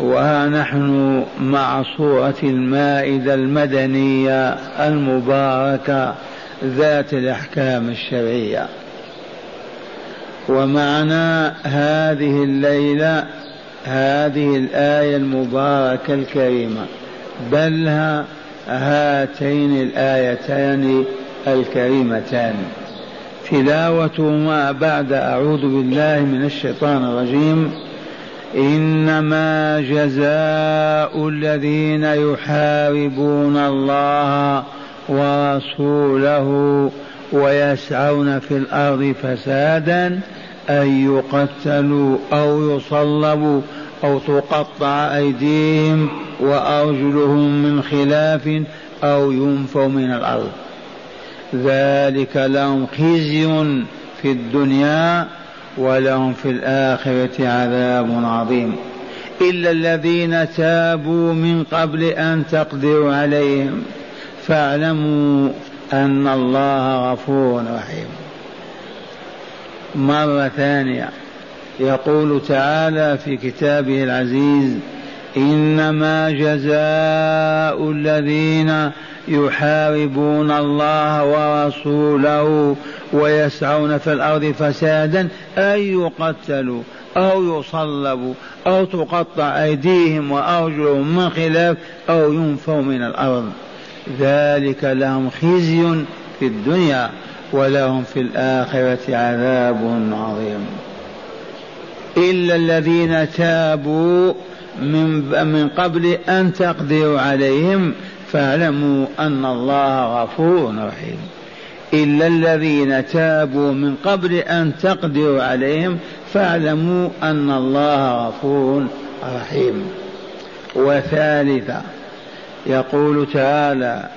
وها نحن مع صورة المائدة المدنية المباركة ذات الأحكام الشرعية. ومعنا هذه الليلة هذه الآية المباركة الكريمة بل هاتين الآيتان الكريمتان. تلاوتهما بعد أعوذ بالله من الشيطان الرجيم. إنما جزاء الذين يحاربون الله ورسوله ويسعون في الأرض فسادا أن يقتلوا أو يصلبوا أو تقطع أيديهم وأرجلهم من خلاف أو ينفوا من الأرض. ذلك لهم خزي في الدنيا ولهم في الآخرة عذاب عظيم. إلا الذين تابوا من قبل أن تقدروا عليهم. فاعلموا أن الله غفور رحيم. مرة ثانية. يقول تعالى في كتابه العزيز إنما جزاء الذين يحاربون الله ورسوله ويسعون في الأرض فسادا أن يقتلوا أو يصلبوا أو تقطع أيديهم وأرجلهم من خلاف أو ينفوا من الأرض. ذلك لهم خزي في الدنيا ولهم في الآخرة عذاب عظيم. إلا الذين تابوا من من قبل أن تقدروا عليهم فاعلموا أن الله غفور رحيم. إلا الذين تابوا من قبل أن تقدروا عليهم فاعلموا أن الله غفور رحيم. وثالثا يقول تعالى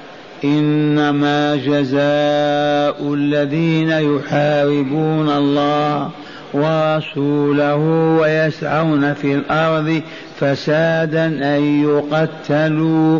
إنما جزاء الذين يحاربون الله ورسوله ويسعون في الأرض فسادا أن يقتلوا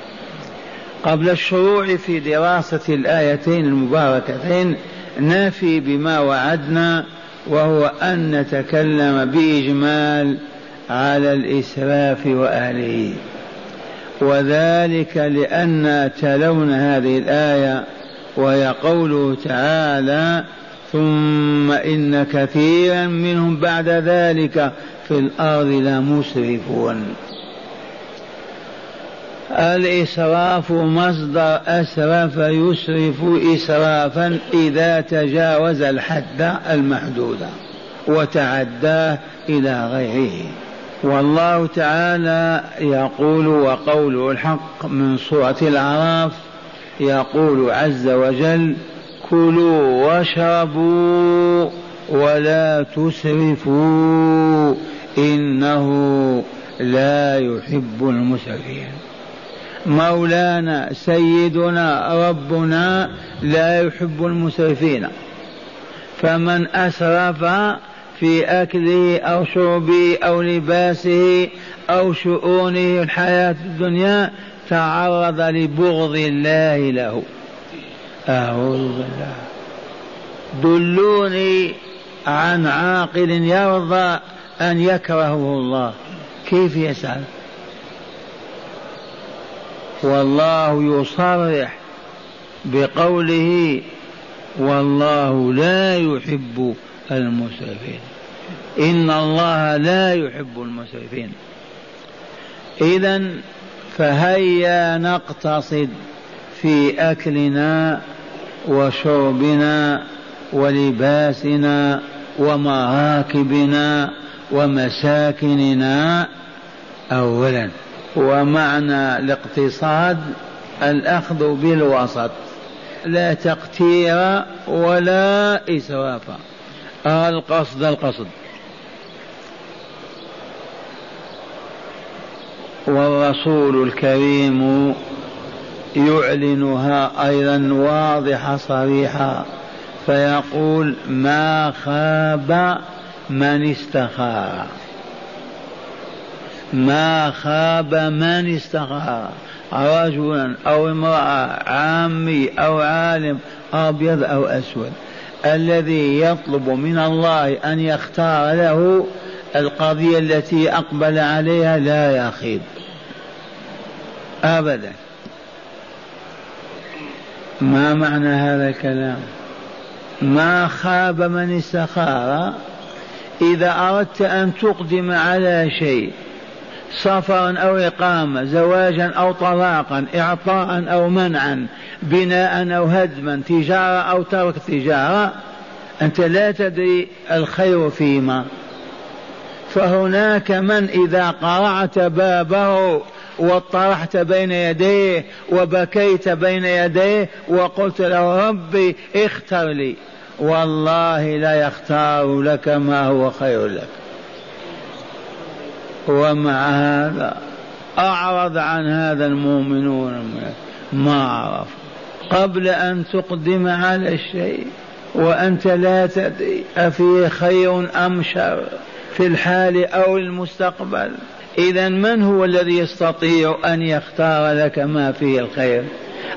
قبل الشروع في دراسة الآيتين المباركتين نفي بما وعدنا وهو أن نتكلم بإجمال على الإسراف وأهله. وذلك لأن تلون هذه الآية وهي قوله تعالى ثم إن كثيرا منهم بعد ذلك في الأرض لمسرفون الإسراف مصدر أسرف يسرف إسرافا إذا تجاوز الحد المحدود وتعداه إلى غيره. والله تعالى يقول وقوله الحق من سورة الأعراف يقول عز وجل كلوا واشربوا ولا تسرفوا إنه لا يحب المسرفين. مولانا سيدنا ربنا لا يحب المسرفين. فمن أسرف في أكله أو شربه أو لباسه أو شؤونه الحياة الدنيا تعرض لبغض الله له. أعوذ بالله. دلوني عن عاقل يرضى أن يكرهه الله. كيف يسأل؟ والله يصرح بقوله والله لا يحب المسرفين. إن الله لا يحب المسرفين. إذا فهيا نقتصد في أكلنا وشربنا ولباسنا ومراكبنا ومساكننا. أولا ومعنى الاقتصاد الأخذ بالوسط لا تقتير ولا إسراف. القصد القصد. والرسول الكريم يعلنها أيضا واضحة صريحة فيقول ما خاب من استخار. ما خاب من استخار رجلا أو امرأة عامي أو عالم أبيض أو أسود. الذي يطلب من الله أن يختار له القضية التي أقبل عليها لا يخيب. أبدا. ما معنى هذا الكلام؟ ما خاب من استخار إذا أردت أن تقدم على شيء سفرا أو إقامة زواجا أو طلاقا إعطاء أو منعا بناء أو هدما تجارة أو ترك تجارة أنت لا تدري الخير فيما. فهناك من إذا قرعت بابه واطرحت بين يديه وبكيت بين يديه وقلت له ربي اختر لي والله لا يختار لك ما هو خير لك. ومع هذا أعرض عن هذا المؤمنون. ما عرف قبل أن تقدم على الشيء وأنت لا تدري أفيه خير أم شر في الحال أو المستقبل. إذا من هو الذي يستطيع أن يختار لك ما فيه الخير؟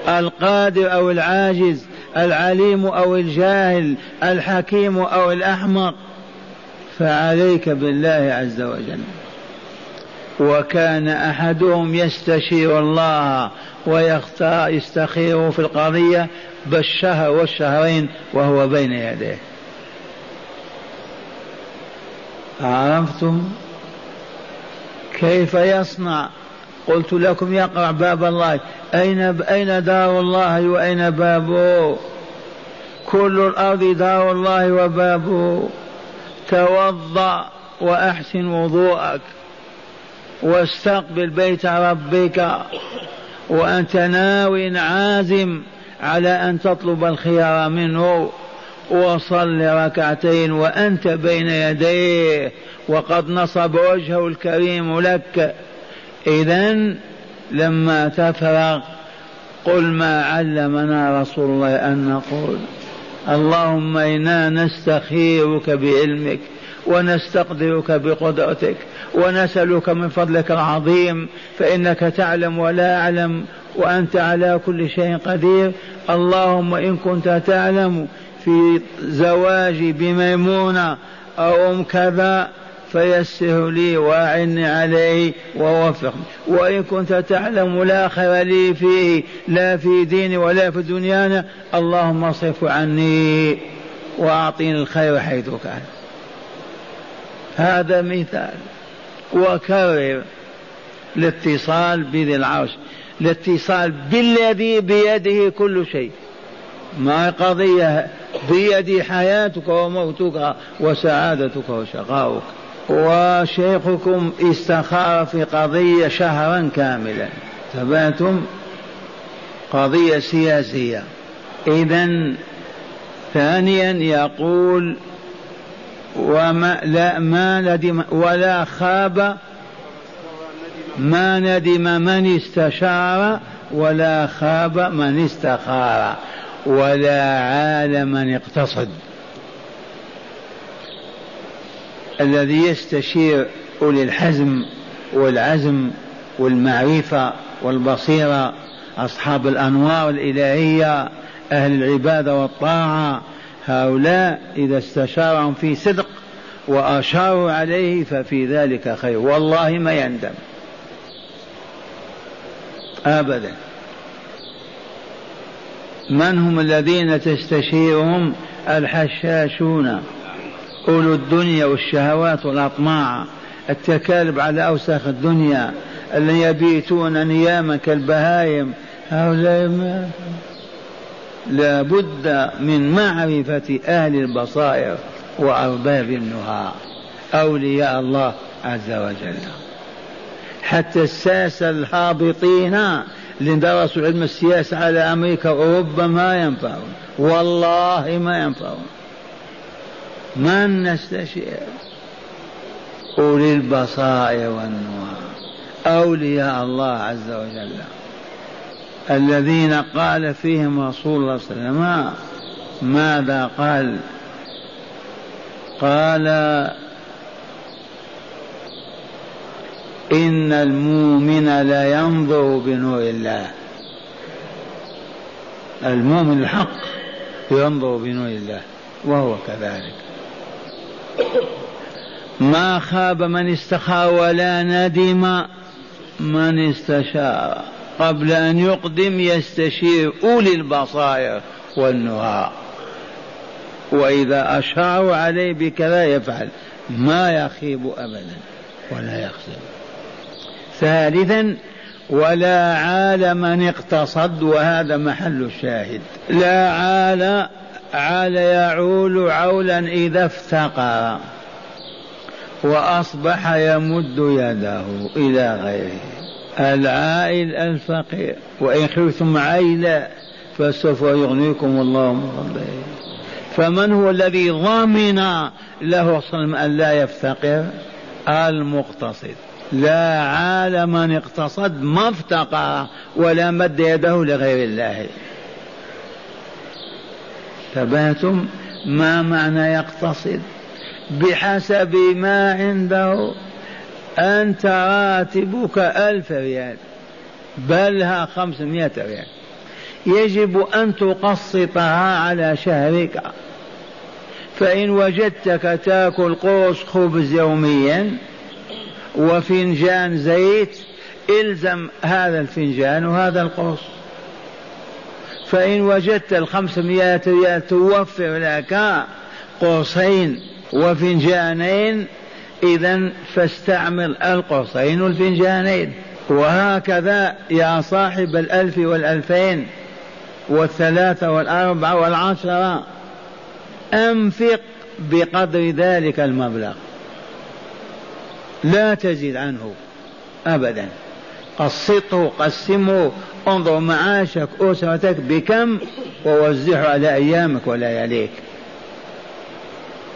القادر أو العاجز العليم أو الجاهل الحكيم أو الأحمق؟ فعليك بالله عز وجل. وكان أحدهم يستشير الله ويختار يستخيره في القضية بالشهر والشهرين وهو بين يديه. عرفتم؟ كيف يصنع؟ قلت لكم يقرع باب الله أين أين دار الله وأين بابه؟ كل الأرض دار الله وبابه. توضأ وأحسن وضوءك. واستقبل بيت ربك وأنت ناو عازم على أن تطلب الخيار منه وصل ركعتين وأنت بين يديه وقد نصب وجهه الكريم لك. إذا لما تفرغ قل ما علمنا رسول الله أن نقول. اللهم إنا نستخيرك بعلمك ونستقدرك بقدرتك. ونسألك من فضلك العظيم فإنك تعلم ولا أعلم وأنت على كل شيء قدير. اللهم إن كنت تعلم في زواجي بميمونة أو أم كذا فيسر لي وأعني عليه ووفقني. وإن كنت تعلم لا خير لي فيه لا في ديني ولا في دنيانا اللهم اصرف عني وأعطيني الخير حيث كان. هذا مثال. وكرر الاتصال بذي العرش الاتصال بالذي بيده كل شيء. ما قضية بيدي حياتك وموتك وسعادتك وشقاؤك. وشيخكم استخار في قضية شهرا كاملا. تبعتم؟ قضية سياسية. إذا ثانيا يقول وما لا ما ندم ولا خاب ما ندم من استشار ولا خاب من استخار ولا عال من اقتصد. الذي يستشير أولي الحزم والعزم والمعرفة والبصيرة أصحاب الأنوار الإلهية أهل العبادة والطاعة هؤلاء إذا استشارهم في صدق وأشاروا عليه ففي ذلك خير. والله ما يندم. أبدا. من هم الذين تستشيرهم؟ الحشاشون. أولو الدنيا والشهوات والأطماع. التكالب على أوساخ الدنيا. الذين يبيتون نياما كالبهايم هؤلاء ما لا بد من معرفة أهل البصائر وأرباب النهى. أولياء الله عز وجل. حتى الساسة الهابطين اللي درسوا علم السياسة على أمريكا وأوروبا ما ينفعون. والله ما ينفعون. من نستشير. أولي البصائر والنهى. أولياء الله عز وجل. الذين قال فيهم رسول الله صلى الله عليه وسلم ماذا قال؟ قال إن المؤمن لا ينظر بنور الله. المؤمن الحق ينظر بنور الله وهو كذلك. ما خاب من استخار ولا ندم من استشار قبل أن يقدم يستشير أولي البصائر والنهى وإذا أشاروا عليه بكذا يفعل. ما يخيب أبدا ولا يخسر ثالثا ولا عال من اقتصد وهذا محل الشاهد. لا عال عال يعول عولا إذا افتقر وأصبح يمد يده إلى غيره. العائل الفقير. وإن خفتم عيلا فسوف يغنيكم الله من فضله. فمن هو الذي ضمن له صلى أن لا يفتقر؟ المقتصد. لا عال من اقتصد ما افتقر ولا مد يده لغير الله. تباتم ما معنى يقتصد؟ بحسب ما عنده. أنت راتبك ألف ريال بلها خمسمائة ريال. يجب أن تقسطها على شهرك. فإن وجدتك تأكل قوس خبز يوميا وفنجان زيت إلزم هذا الفنجان وهذا القوس. فإن وجدت الخمسمائة ريال توفر لك قوسين وفنجانين إذا فاستعمل القوسين والفنجانين وهكذا يا صاحب الألف والألفين والثلاثة والأربعة والعشرة أنفق بقدر ذلك المبلغ. لا تزيد عنه أبدا. قسطه قسمه انظر معاشك أسرتك بكم ووزعه على أيامك ولياليك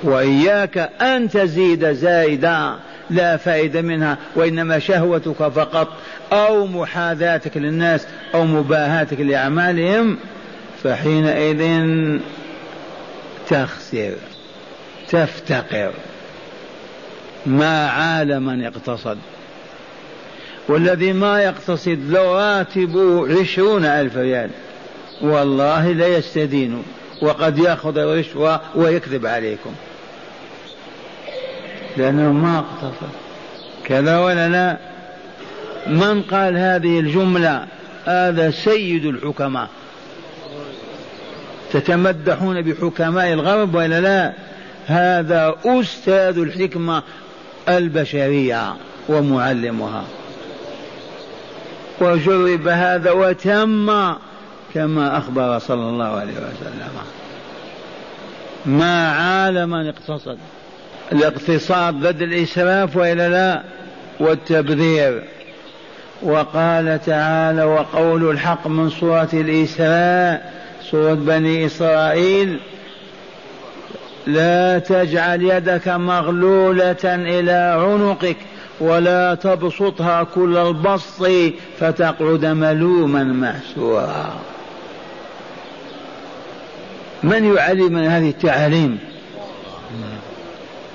وإياك أن تزيد زائدا لا فائدة منها وإنما شهوتك فقط أو محاذاتك للناس أو مباهاتك لأعمالهم فحينئذ تخسر تفتقر. ما عال من اقتصد. والذي ما يقتصد لو راتبه عشرون ألف ريال والله لا يستدين وقد يأخذ الرشوة ويكذب عليكم. لأنه ما اقتصد كذا ولا لا؟ من قال هذه الجملة؟ هذا سيد الحكماء. تتمدحون بحكماء الغرب ولا لا؟ هذا أستاذ الحكمة البشرية ومعلمها. وجرب هذا وتم كما أخبر صلى الله عليه وسلم. ما عال من اقتصد. الاقتصاد ضد الإسراف وإلا لا؟ والتبذير. وقال تعالى وقول الحق من سورة الإسراء سورة بني إسرائيل لا تجعل يدك مغلولة إلى عنقك ولا تبسطها كل البسط فتقعد ملوما محسورا. من يعلمنا هذه التعاليم؟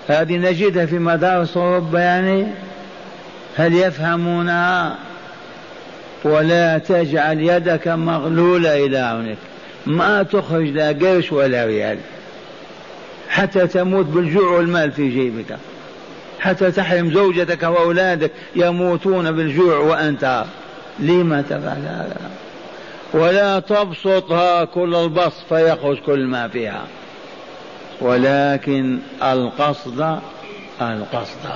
هذه نجدها في مدارس أوروبا يعني هل يفهمونها ولا تجعل يدك مغلولة إلى عنقك ما تخرج لا قرش ولا ريال. حتى تموت بالجوع والمال في جيبك. حتى تحرم زوجتك وأولادك يموتون بالجوع وأنت. لما تفعل هذا؟ ولا تبسطها كل البسط فيخرج كل ما فيها. ولكن القصد القصد.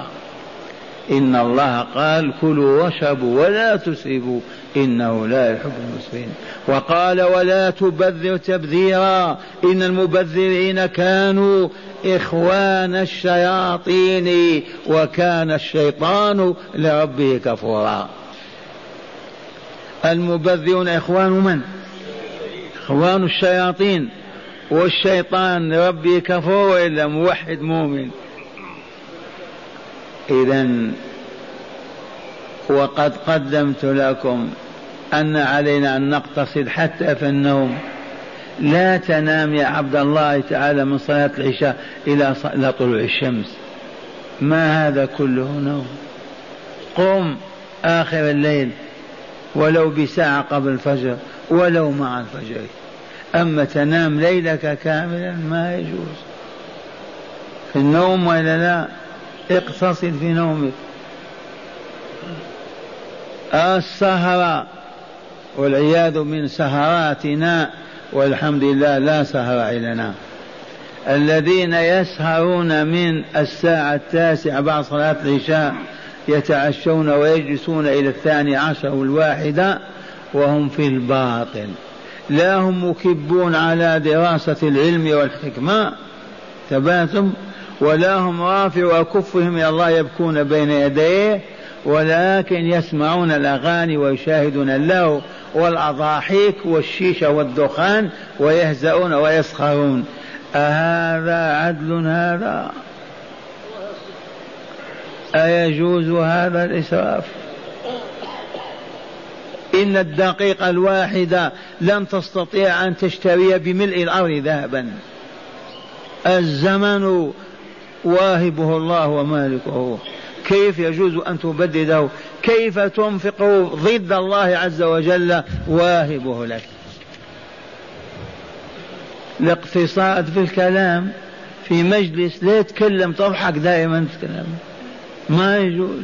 إن الله قال كلوا واشربوا ولا تسرفوا إنه لا يحب المسرفين. وقال ولا تبذر تبذيرا إن المبذرين كانوا إخوان الشياطين وكان الشيطان لربه كفورا. المبذرون إخوان من؟ إخوان الشياطين. والشيطان لربه كفور إلا موحد مؤمن. إذا وقد قدمت لكم أن علينا أن نقتصد حتى في النوم. لا تنام يا عبد الله تعالى من صلاة العشاء إلى إلى طلوع الشمس. ما هذا كله؟ نوم. قم آخر الليل ولو بساعة قبل الفجر ولو مع الفجر. أما تنام ليلك كاملا ما يجوز. في النوم ولا لا اقتصد في نومك. السهرة والعياذ من سهراتنا والحمد لله لا سهر لنا الذين يسهرون من الساعة التاسعة بعد صلاة العشاء يتعشون ويجلسون إلى الثاني عشر والواحدة وهم في الباطل لا هم مكبون على دراسة العلم والحكمة تباتم ولا هم رافعوا أكفهم إلى الله يبكون بين يديه ولكن يسمعون الأغاني ويشاهدون اللهو والأضاحيك والشيشة والدخان ويهزؤون ويسخرون. أهذا عدل هذا؟ أيجوز هذا الإسراف؟ إن الدقيقة الواحدة لن تستطيع أن تشتري بملء الأرض ذهبا. الزمن واهبه الله ومالكه. كيف يجوز أن تبدده؟ كيف تنفق ضد الله عز وجل واهبه لك؟ الاقتصاد في الكلام في مجلس لا يتكلم تضحك دائما تتكلم ما يجوز.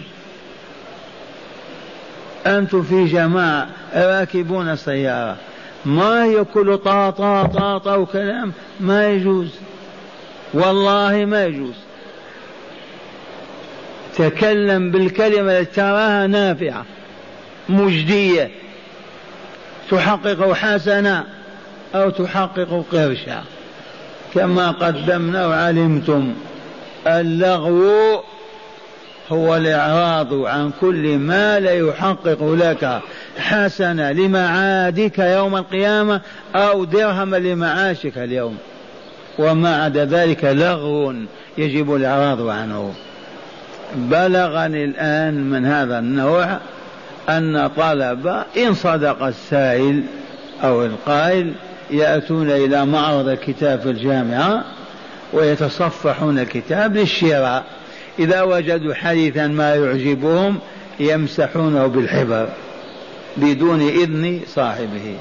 أنتم في جماعة راكبون سيارة. ما هي كل طا طا طا طا وكلام؟ ما يجوز. والله ما يجوز. تكلم بالكلمة التي تراها نافعة مجدية. تحقق حسنة أو تحقق قرشا. كما قدمنا وعلمتم اللغو هو الإعراض عن كل ما لا يحقق لك حسنة لمعادك يوم القيامة أو درهم لمعاشك اليوم. وما عدا ذلك لغو يجب الإعراض عنه. بلغني الآن من هذا النوع أن طلبة إن صدق السائل أو القائل يأتون إلى معرض الكتاب في الجامعة ويتصفحون الكتاب للشراء. إذا وجدوا حديثا ما يعجبهم يمسحونه بالحبر بدون إذن صاحبه.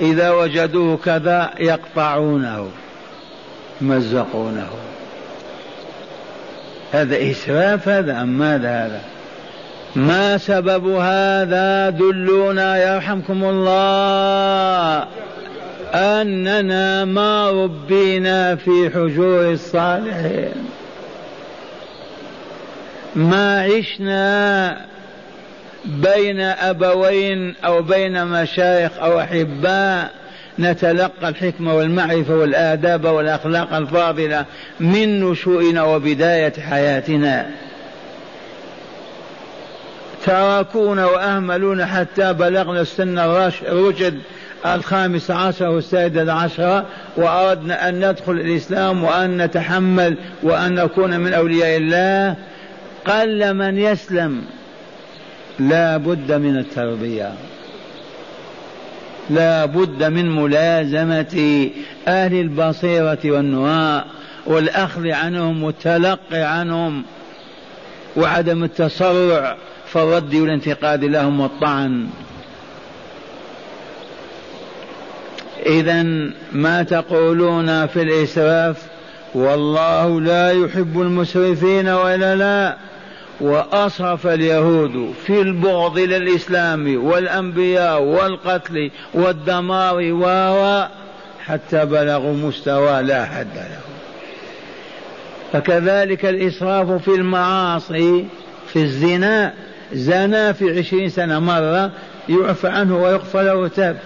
إذا وجدوه كذا يقطعونه مزقونه هذا إسراف هذا أم ماذا هذا؟ ما سبب هذا؟ دلونا يرحمكم الله أننا ما ربينا في حجور الصالحين. ما عشنا بين أبوين أو بين مشايخ أو أحباء نتلقى الحكمة والمعرفة والآداب والأخلاق الفاضلة من نشوئنا وبداية حياتنا. تركونا وأهملونا حتى بلغنا السن الرشد الخامس عشر والسادس عشر وأردنا أن ندخل الإسلام وأن نتحمل وأن نكون من أولياء الله. قل من يسلم لا بد من التربية. لا بد من ملازمة أهل البصيرة والنواء والأخذ عنهم والتلقي عنهم وعدم التسرع في الرد والانتقاد لهم والطعن. إذا ما تقولون في الإسراف؟ والله لا يحب المسرفين ولا لا. وأصرف اليهود في البغض إلى الإسلام والأنبياء والقتل والدمار و حتى بلغوا مستوى لا حد له. فكذلك الإسراف في المعاصي في الزنا. زنا في عشرين سنة مرة يعفى عنه ويغفر له وتاب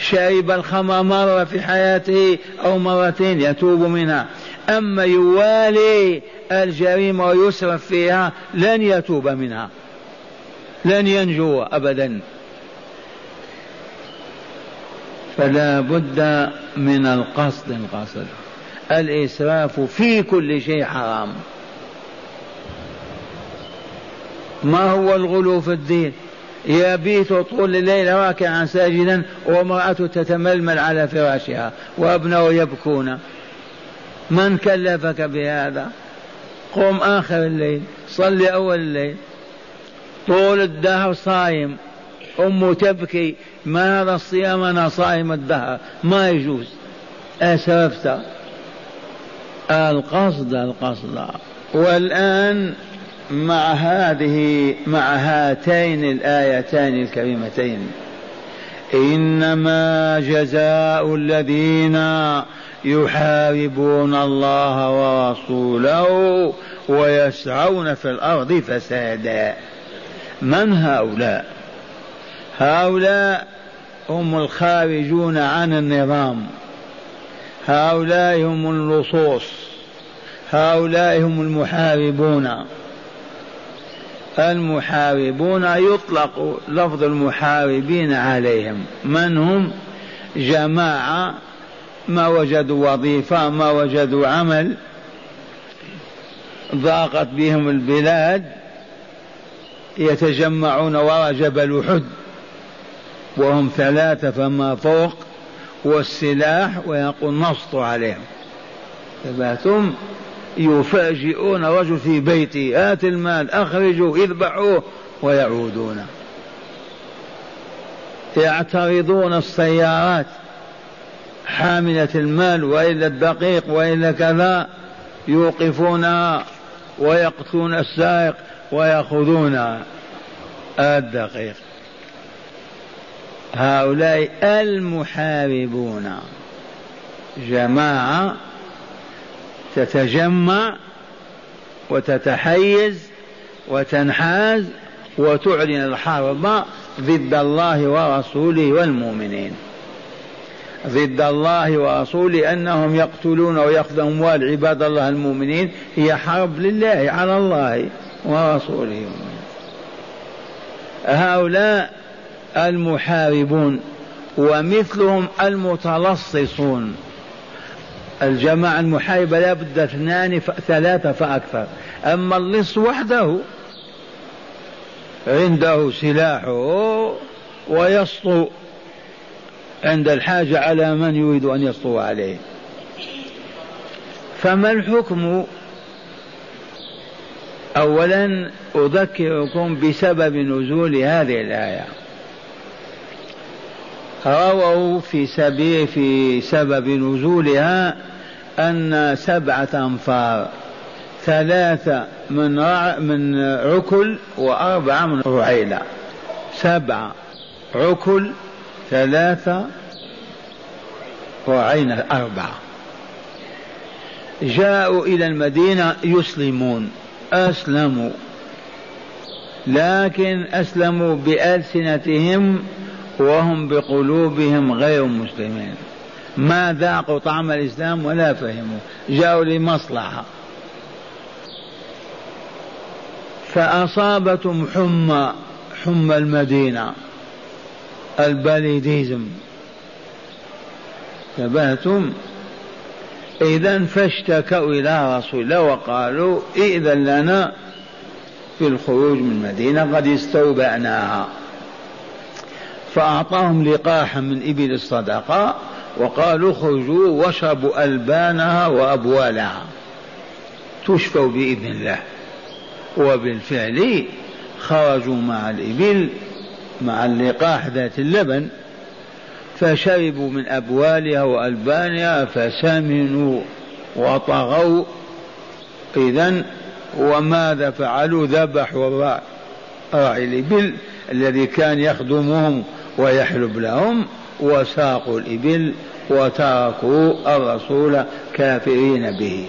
شرب الخمر مرة في حياته أو مرتين يتوب منها. أما يوالي الجريمة ويسرف فيها لن يتوب منها. لن ينجو أبدا. فلا بد من القصد القصد الإسراف في كل شيء حرام. ما هو الغلو في الدين؟ يبيت طول الليل راكعا ساجدا وامرأته تتململ على فراشها وأبناء يبكون. من كلفك بهذا؟ قم آخر الليل صلي أول الليل. طول الدهر صايم. أمه تبكي ما هذا الصيام؟ أنا صائم الدهر. ما يجوز. أسرفت. القصد القصد. والآن مع هذه مع هاتين الآيتين الكريمتين. إنما جزاء الذين يحاربون الله ورسوله ويسعون في الأرض فسادا. من هؤلاء؟ هؤلاء هم الخارجون عن النظام. هؤلاء هم اللصوص هؤلاء هم المحاربون. المحاربون يطلق لفظ المحاربين عليهم. من هم؟ جماعة ما وجدوا وظيفة ما وجدوا عمل ضاقت بهم البلاد يتجمعون وراء جبل أحد وهم ثلاثة فما فوق والسلاح ويقول نسط عليهم. ثم يفاجئون رجل في بيته هات المال أخرجوا اذبحوه ويعودون. يعترضون السيارات حاملة المال وإلا الدقيق وإلا كذا يوقفونها ويقتلون السائق ويأخذون الدقيق. هؤلاء المحاربون. جماعة تتجمع وتتحيز وتنحاز وتعلن الحرب ضد الله ورسوله والمؤمنين. ضد الله ورسوله أنهم يقتلون وياخذون أموال عباد الله المؤمنين هي حرب لله على الله ورسوله. هؤلاء المحاربون ومثلهم المتلصصون. الجماعة المحاربة لا بد اثنان ثلاثة فأكثر. أما اللص وحده عنده سلاحه ويسطو عند الحاجة على من يريد أن يسطو عليه. فما الحكم؟ أولا أذكركم بسبب نزول هذه الآية. رووا في سبيل في سبب نزولها أن سبعة أنفار ثلاثة من من عكل وأربعة من رعيلة. سبعة عكل ثلاثة رعينة أربعة. جاءوا إلى المدينة يسلمون أسلموا. لكن أسلموا بألسنتهم وهم بقلوبهم غير مسلمين. ما ذاقوا طعم الإسلام ولا فهموا. جاءوا لمصلحة. فأصابتهم حمى حمى المدينة. الباليديزم تبهتم؟ إذا فاشتكوا إلى رسول الله وقالوا إذن لنا في الخروج من المدينة قد استوبأناها. فأعطاهم لقاحا من إبل الصدقة وقالوا اخرجوا واشربوا ألبانها وأبوالها. تشفوا بإذن الله. وبالفعل خرجوا مع الإبل مع اللقاح ذات اللبن فشربوا من أبوالها وألبانها فسمنوا وطغوا. إذا وماذا فعلوا؟ ذبحوا راعي الإبل الذي كان يخدمهم ويحلب لهم وساقوا الإبل وتركوا الرسول كافرين به.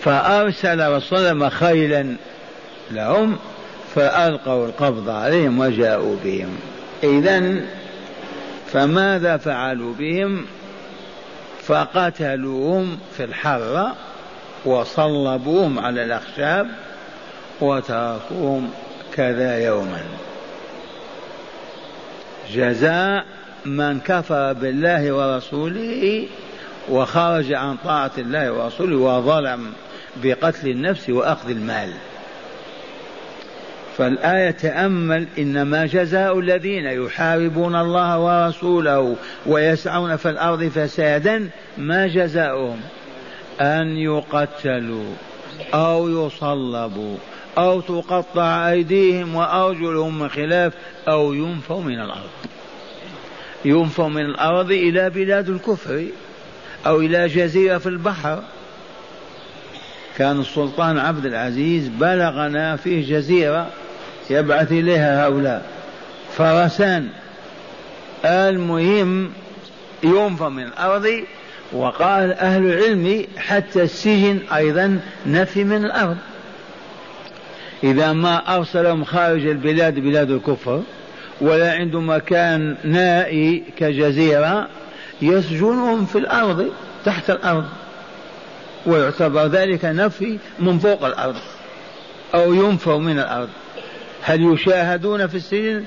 فأرسل رسول الله خيلا لهم فألقوا القبض عليهم وجاءوا بهم. إذا فماذا فعلوا بهم؟ فقتلوهم في الحرة وصلبوهم على الأخشاب وتركوهم كذا يوما. جزاء من كفر بالله ورسوله وخرج عن طاعة الله ورسوله وظلم بقتل النفس وأخذ المال. فالآية تأمل إنما جزاء الذين يحاربون الله ورسوله ويسعون في الأرض فسادا ما جزاؤهم؟ أن يقتلوا أو يصلبوا. أو تقطع أيديهم وأرجلهم من خلاف أو ينفوا من الأرض. ينفوا من الأرض إلى بلاد الكفر أو إلى جزيرة في البحر. كان السلطان عبد العزيز بلغنا فيه جزيرة يبعث إليها هؤلاء. فرسان. المهم ينفى من الأرض وقال أهل العلم حتى السجن أيضا نفي من الأرض. إذا ما أرسلهم خارج البلاد بلاد الكفر ولا عنده مكان نائي كجزيرة يسجنهم في الأرض تحت الأرض. ويعتبر ذلك نفي من فوق الأرض أو ينفوا من الأرض. هل يشاهدون في السجن؟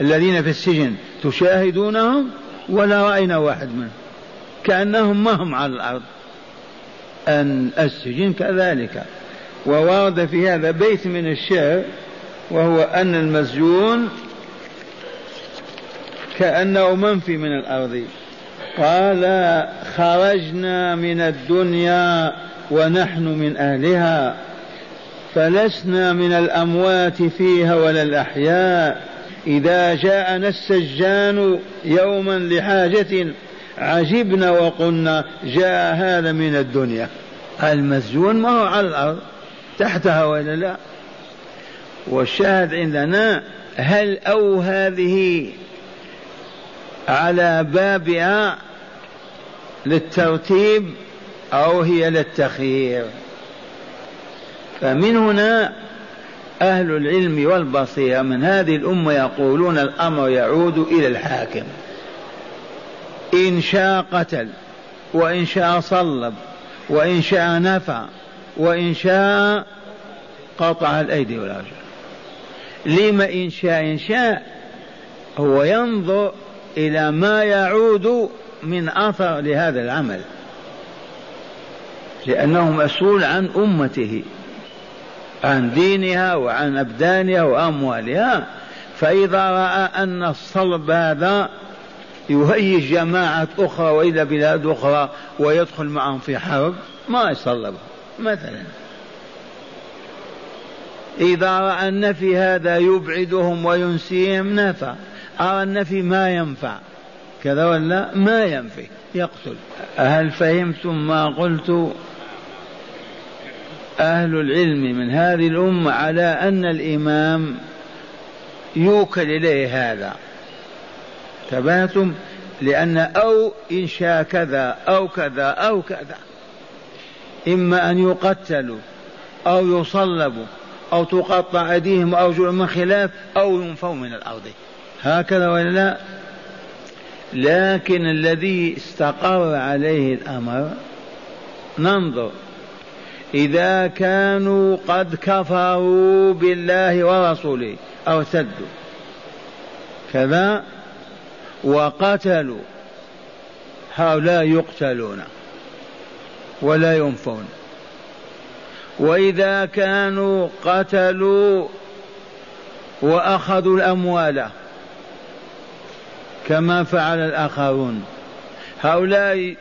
الذين في السجن تشاهدونهم؟ ولا رأينا واحد منهم. كأنهم ما هم على الأرض. أن السجن كذلك. وورد في هذا بيت من الشعر وهو أن المسجون كأنه منفي من الأرض. قال خرجنا من الدنيا ونحن من أهلها فلسنا من الأموات فيها ولا الأحياء. إذا جاءنا السجان يوما لحاجة عجبنا وقلنا جاء هذا من الدنيا. المسجون ما هو على الأرض. تحتها ولا لا؟ والشاهد عندنا هل أو هذه على بابها للترتيب أو هي للتخيير؟ فمن هنا أهل العلم والبصيرة من هذه الأمة يقولون الأمر يعود إلى الحاكم. إن شاء قتل وإن شاء صلب وإن شاء نفع وإن شاء قطع الأيدي والأرجل لما إن شاء إن شاء هو ينظر إلى ما يعود من أثر لهذا العمل. لأنه مسؤول عن أمته عن دينها وعن أبدانها وأموالها. فإذا رأى أن الصلب هذا يهيج جماعة أخرى وإلى بلاد أخرى ويدخل معهم في حرب ما يصلبها مثلا. إذا رأى النفي هذا يبعدهم وينسيهم نفى. أرى النفي ما ينفع. كذا ولا؟ ما ينفي. يقتل. هل فهمتم ما قلت؟ أهل العلم من هذه الأمة على أن الإمام يوكل إليه هذا. تباتم لأن أو إن شاء كذا أو كذا أو كذا. إما أن يقتلوا أو يصلبوا أو تقطع أيديهم وأرجلهم من خلاف أو ينفوا من الأرض. هكذا ولا لا؟ لكن الذي استقر عليه الأمر ننظر. إذا كانوا قد كفروا بالله ورسوله أو ارتدوا كذا وقتلوا هؤلاء يقتلون. ولا ينفون. وإذا كانوا قتلوا وأخذوا الأموال كما فعل الآخرون هؤلاء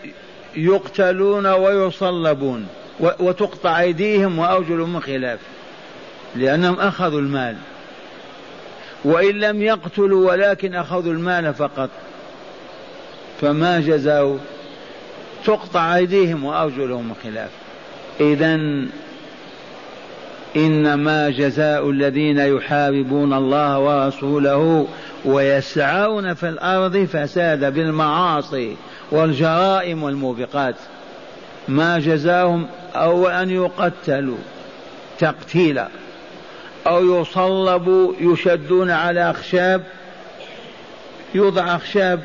يقتلون ويصلبون وتقطع أيديهم وأرجلهم من خلاف لأنهم أخذوا المال. وإن لم يقتلوا ولكن أخذوا المال فقط فما جزاوا تقطع أيديهم وأرجلهم من خلاف إذا إنما جزاء الذين يحاربون الله ورسوله ويسعون في الأرض فساد بالمعاصي والجرائم والموبقات. ما جزاهم أو أن يقتلوا تقتيلا أو يصلبوا يشدون على أخشاب يوضع أخشاب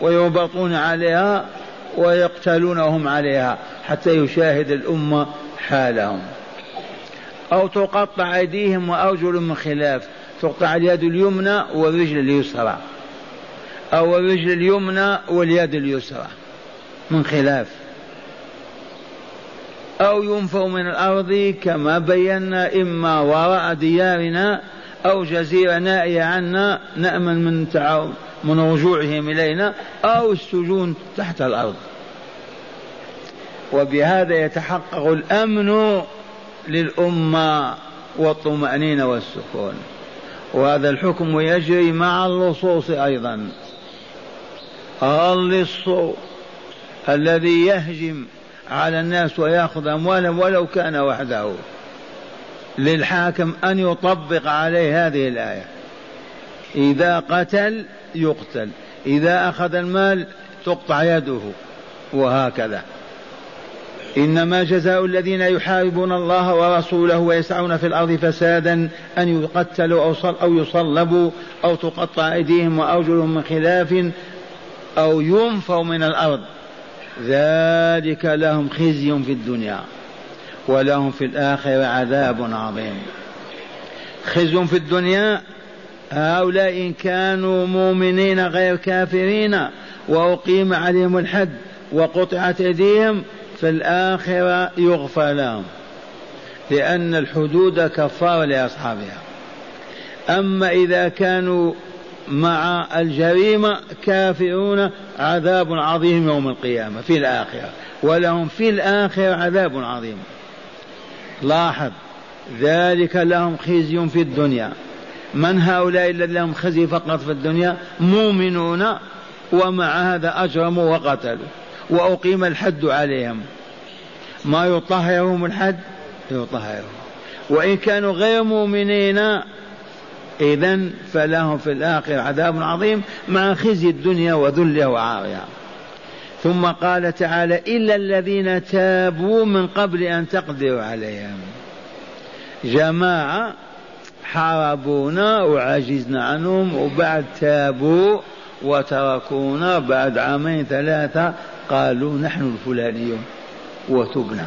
ويربطون عليها ويقتلون وهم عليها حتى يشاهد الأمة حالهم. أو تقطع أيديهم وأرجلهم من خلاف تقطع اليد اليمنى والرجل اليسرى. أو الرجل اليمنى واليد اليسرى من خلاف. أو ينفوا من الأرض كما بينا إما وراء ديارنا أو جزيرة نائية عنا نأمن من من رجوعهم إلينا أو السجون تحت الأرض. وبهذا يتحقق الأمن للأمة والطمأنينة والسكون. وهذا الحكم يجري مع اللصوص أيضا. اللص الذي يهجم على الناس ويأخذ أموالهم ولو كان وحده. للحاكم أن يطبق عليه هذه الآية. إذا قتل يقتل. إذا أخذ المال تقطع يده. وهكذا. إنما جزاء الذين يحاربون الله ورسوله ويسعون في الأرض فسادا أن يقتلوا أو, أو يصلبوا أو تقطع أيديهم وأرجلهم من خلاف أو ينفوا من الأرض. ذلك لهم خزي في الدنيا ولهم في الآخرة عذاب عظيم. خزي في الدنيا هؤلاء إن كانوا مؤمنين غير كافرين وأقيم عليهم الحد وقطعت أيديهم في الآخرة يغفر لهم لأن الحدود كفارة لأصحابها. أما إذا كانوا مع الجريمة كافرون عذاب عظيم يوم القيامة في الآخرة. ولهم في الآخرة عذاب عظيم. لاحظ ذلك لهم خزي في الدنيا. من هؤلاء الذين لهم خزي فقط في الدنيا مؤمنون ومع هذا أجرموا وقتلوا وأقيم الحد عليهم. ما يطهرهم الحد؟ يطهرهم. وإن كانوا غير مؤمنين إذا فلهم في الآخرة عذاب عظيم مع خزي الدنيا وذلها وعارها. ثم قال تعالى إلا الذين تابوا من قبل أن تقدروا عليهم. جماعة حاربونا وعجزنا عنهم وبعد تابوا وتركونا بعد عامين ثلاثة قالوا نحن الفلانيون وتبنا.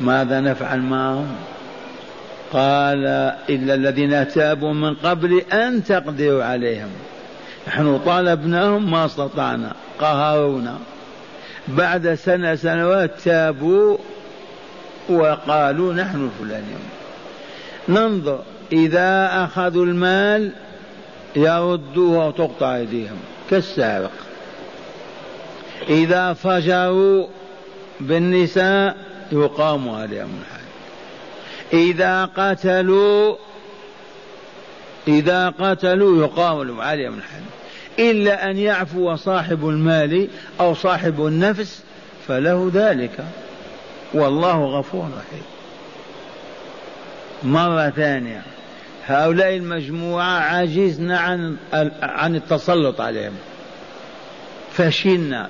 ماذا نفعل معهم؟ قال إلا الذين تابوا من قبل أن تقدروا عليهم. نحن طالبناهم ما استطعنا قهرونا. بعد سنة سنوات تابوا وقالوا نحن الفلانيون. ننظر. إذا أخذوا المال يردوه وتقطع أيديهم كالسارق إذا فجروا بالنساء يقام عليهم الحد إذا قتلوا إذا قتلوا يقام عليهم الحد إلا أن يعفو صاحب المال أو صاحب النفس فله ذلك. والله غفور رحيم. مرة ثانية. هؤلاء المجموعة عجزنا عن عن التسلط عليهم. فشلنا.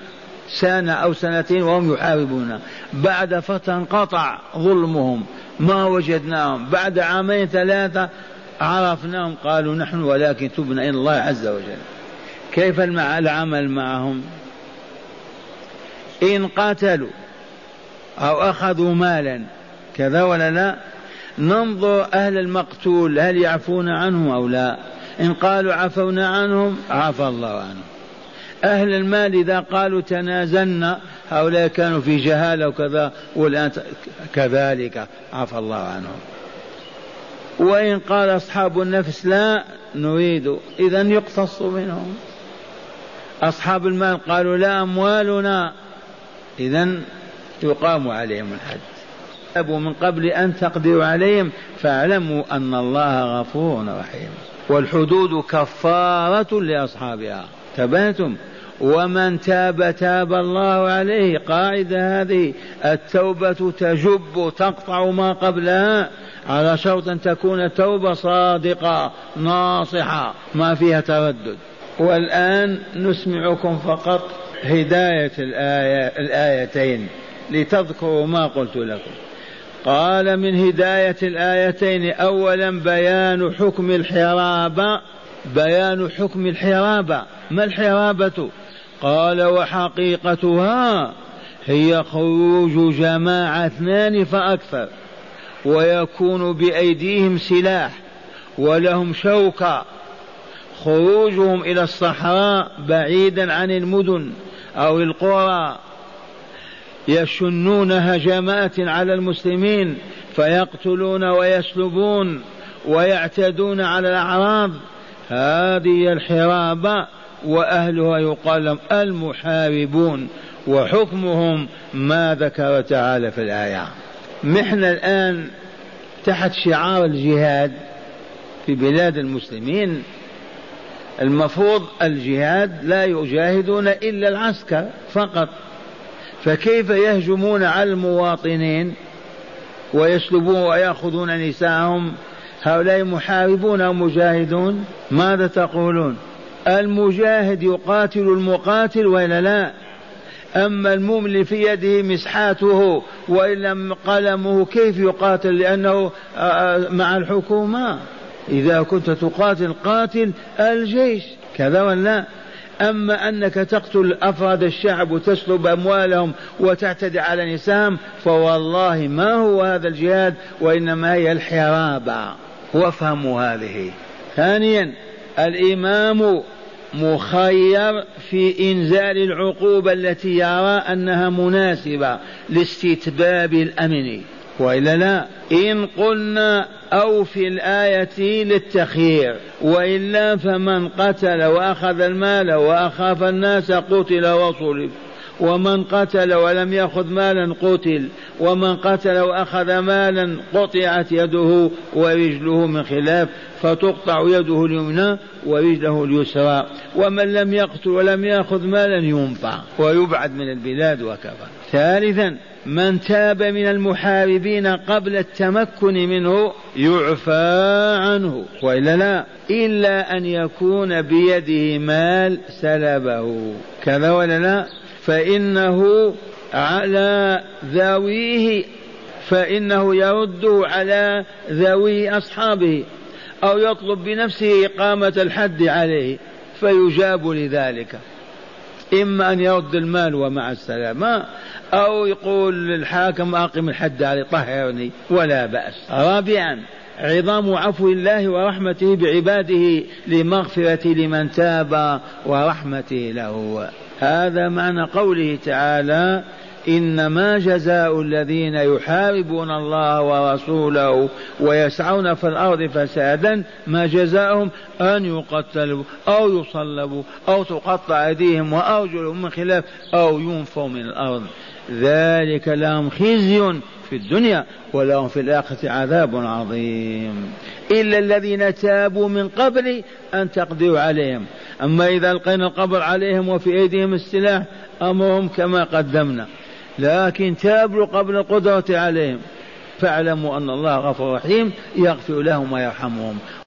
سنة أو سنتين وهم يحاربون. بعد فترة انقطع ظلمهم. ما وجدناهم. بعد عامين ثلاثة عرفناهم. قالوا نحن ولكن تبنا إلى الله عز وجل. كيف العمل معهم؟ إن قتلوا أو أخذوا مالا كذا ولا لا؟ ننظر أهل المقتول هل يعفون عنهم أو لا؟ إن قالوا عفونا عنهم عفى الله عنهم. أهل المال إذا قالوا تنازلنا هؤلاء كانوا في جهالة وكذا والآن كذلك عفى الله عنهم. وإن قال أصحاب النفس لا نريد إذا يقتص منهم. أصحاب المال قالوا لا أموالنا. إذا يقام عليهم الحد أبوا من قبل أن تقدروا عليهم فاعلموا أن الله غفور رحيم. والحدود كفارة لأصحابها. تبهتم ومن تاب تاب الله عليه. قاعدة هذه. التوبة تجب تقطع ما قبلها. على شرط أن تكون توبة صادقة ناصحة ما فيها تردد. والآن نسمعكم فقط هداية الآية الآيتين لتذكروا ما قلت لكم. قال من هداية الآيتين أولا بيان حكم الحرابة بيان حكم الحرابة ما الحرابة؟ قال وحقيقتها هي خروج جماعة اثنان فأكثر ويكون بأيديهم سلاح ولهم شوكة. خروجهم إلى الصحراء بعيدا عن المدن أو القرى. يشنون هجمات على المسلمين فيقتلون ويسلبون ويعتدون على الأعراض هذه الحرابة وأهلها يقال لهم المحاربون وحكمهم ما ذكر تعالى في الآية. محنا الآن تحت شعار الجهاد في بلاد المسلمين. المفروض الجهاد لا يجاهدون إلا العسكر فقط. فكيف يهجمون على المواطنين ويسلبون ويأخذون نساءهم؟ هؤلاء محاربون أو مجاهدون؟ ماذا تقولون؟ المجاهد يقاتل المقاتل وإلا لا؟ أما المؤمن في يده مسحاته وإن قلمه كيف يقاتل؟ لأنه مع الحكومة. إذا كنت تقاتل قاتل الجيش كذا ولا؟ أما أنك تقتل أفراد الشعب وتسلب أموالهم وتعتدي على نسائهم فوالله ما هو هذا الجهاد وإنما هي الحرابة. وافهموا هذه. ثانيا الإمام مخير في إنزال العقوبة التي يرى أنها مناسبة لاستتباب الأمن. وإلا لا. إن قلنا أو في الآية للتخيير وإلا فمن قتل وأخذ المال وأخاف الناس قتل وصلب ومن قتل ولم يأخذ مالا قتل ومن قتل وأخذ مالا قطعت يده ورجله من خلاف فتقطع يده اليمنى ورجله اليسرى. ومن لم يقتل ولم يأخذ مالا ينفع ويبعد من البلاد وكفى. ثالثا من تاب من المحاربين قبل التمكن منه يعفى عنه. وإلا لا إلا أن يكون بيده مال سلبه. كذا ولا لا؟ فإنه على ذويه فإنه يرده على ذوي أصحابه أو يطلب بنفسه إقامة الحد عليه فيجاب لذلك. إما أن يرد المال ومع السلامة أو يقول للحاكم أقم الحد علي طهرني ولا بأس. رابعا عظام عفو الله ورحمته بعباده لمغفرة لمن تاب ورحمته له. هذا معنى قوله تعالى إنما جزاء الذين يحاربون الله ورسوله ويسعون في الأرض فسادا ما جزاؤهم؟ أن يقتلوا أو يصلبوا أو تقطع أيديهم وأرجلهم من خلاف أو ينفوا من الأرض. ذلك لهم خزي في الدنيا ولهم في الآخرة عذاب عظيم. إلا الذين تابوا من قبل أن تقدروا عليهم. أما إذا ألقينا القبر عليهم وفي أيديهم السلاح أمرهم كما قدمنا. لكن تابوا قبل القدرة عليهم. فاعلموا أن الله غفور رحيم يغفر لهم ويرحمهم.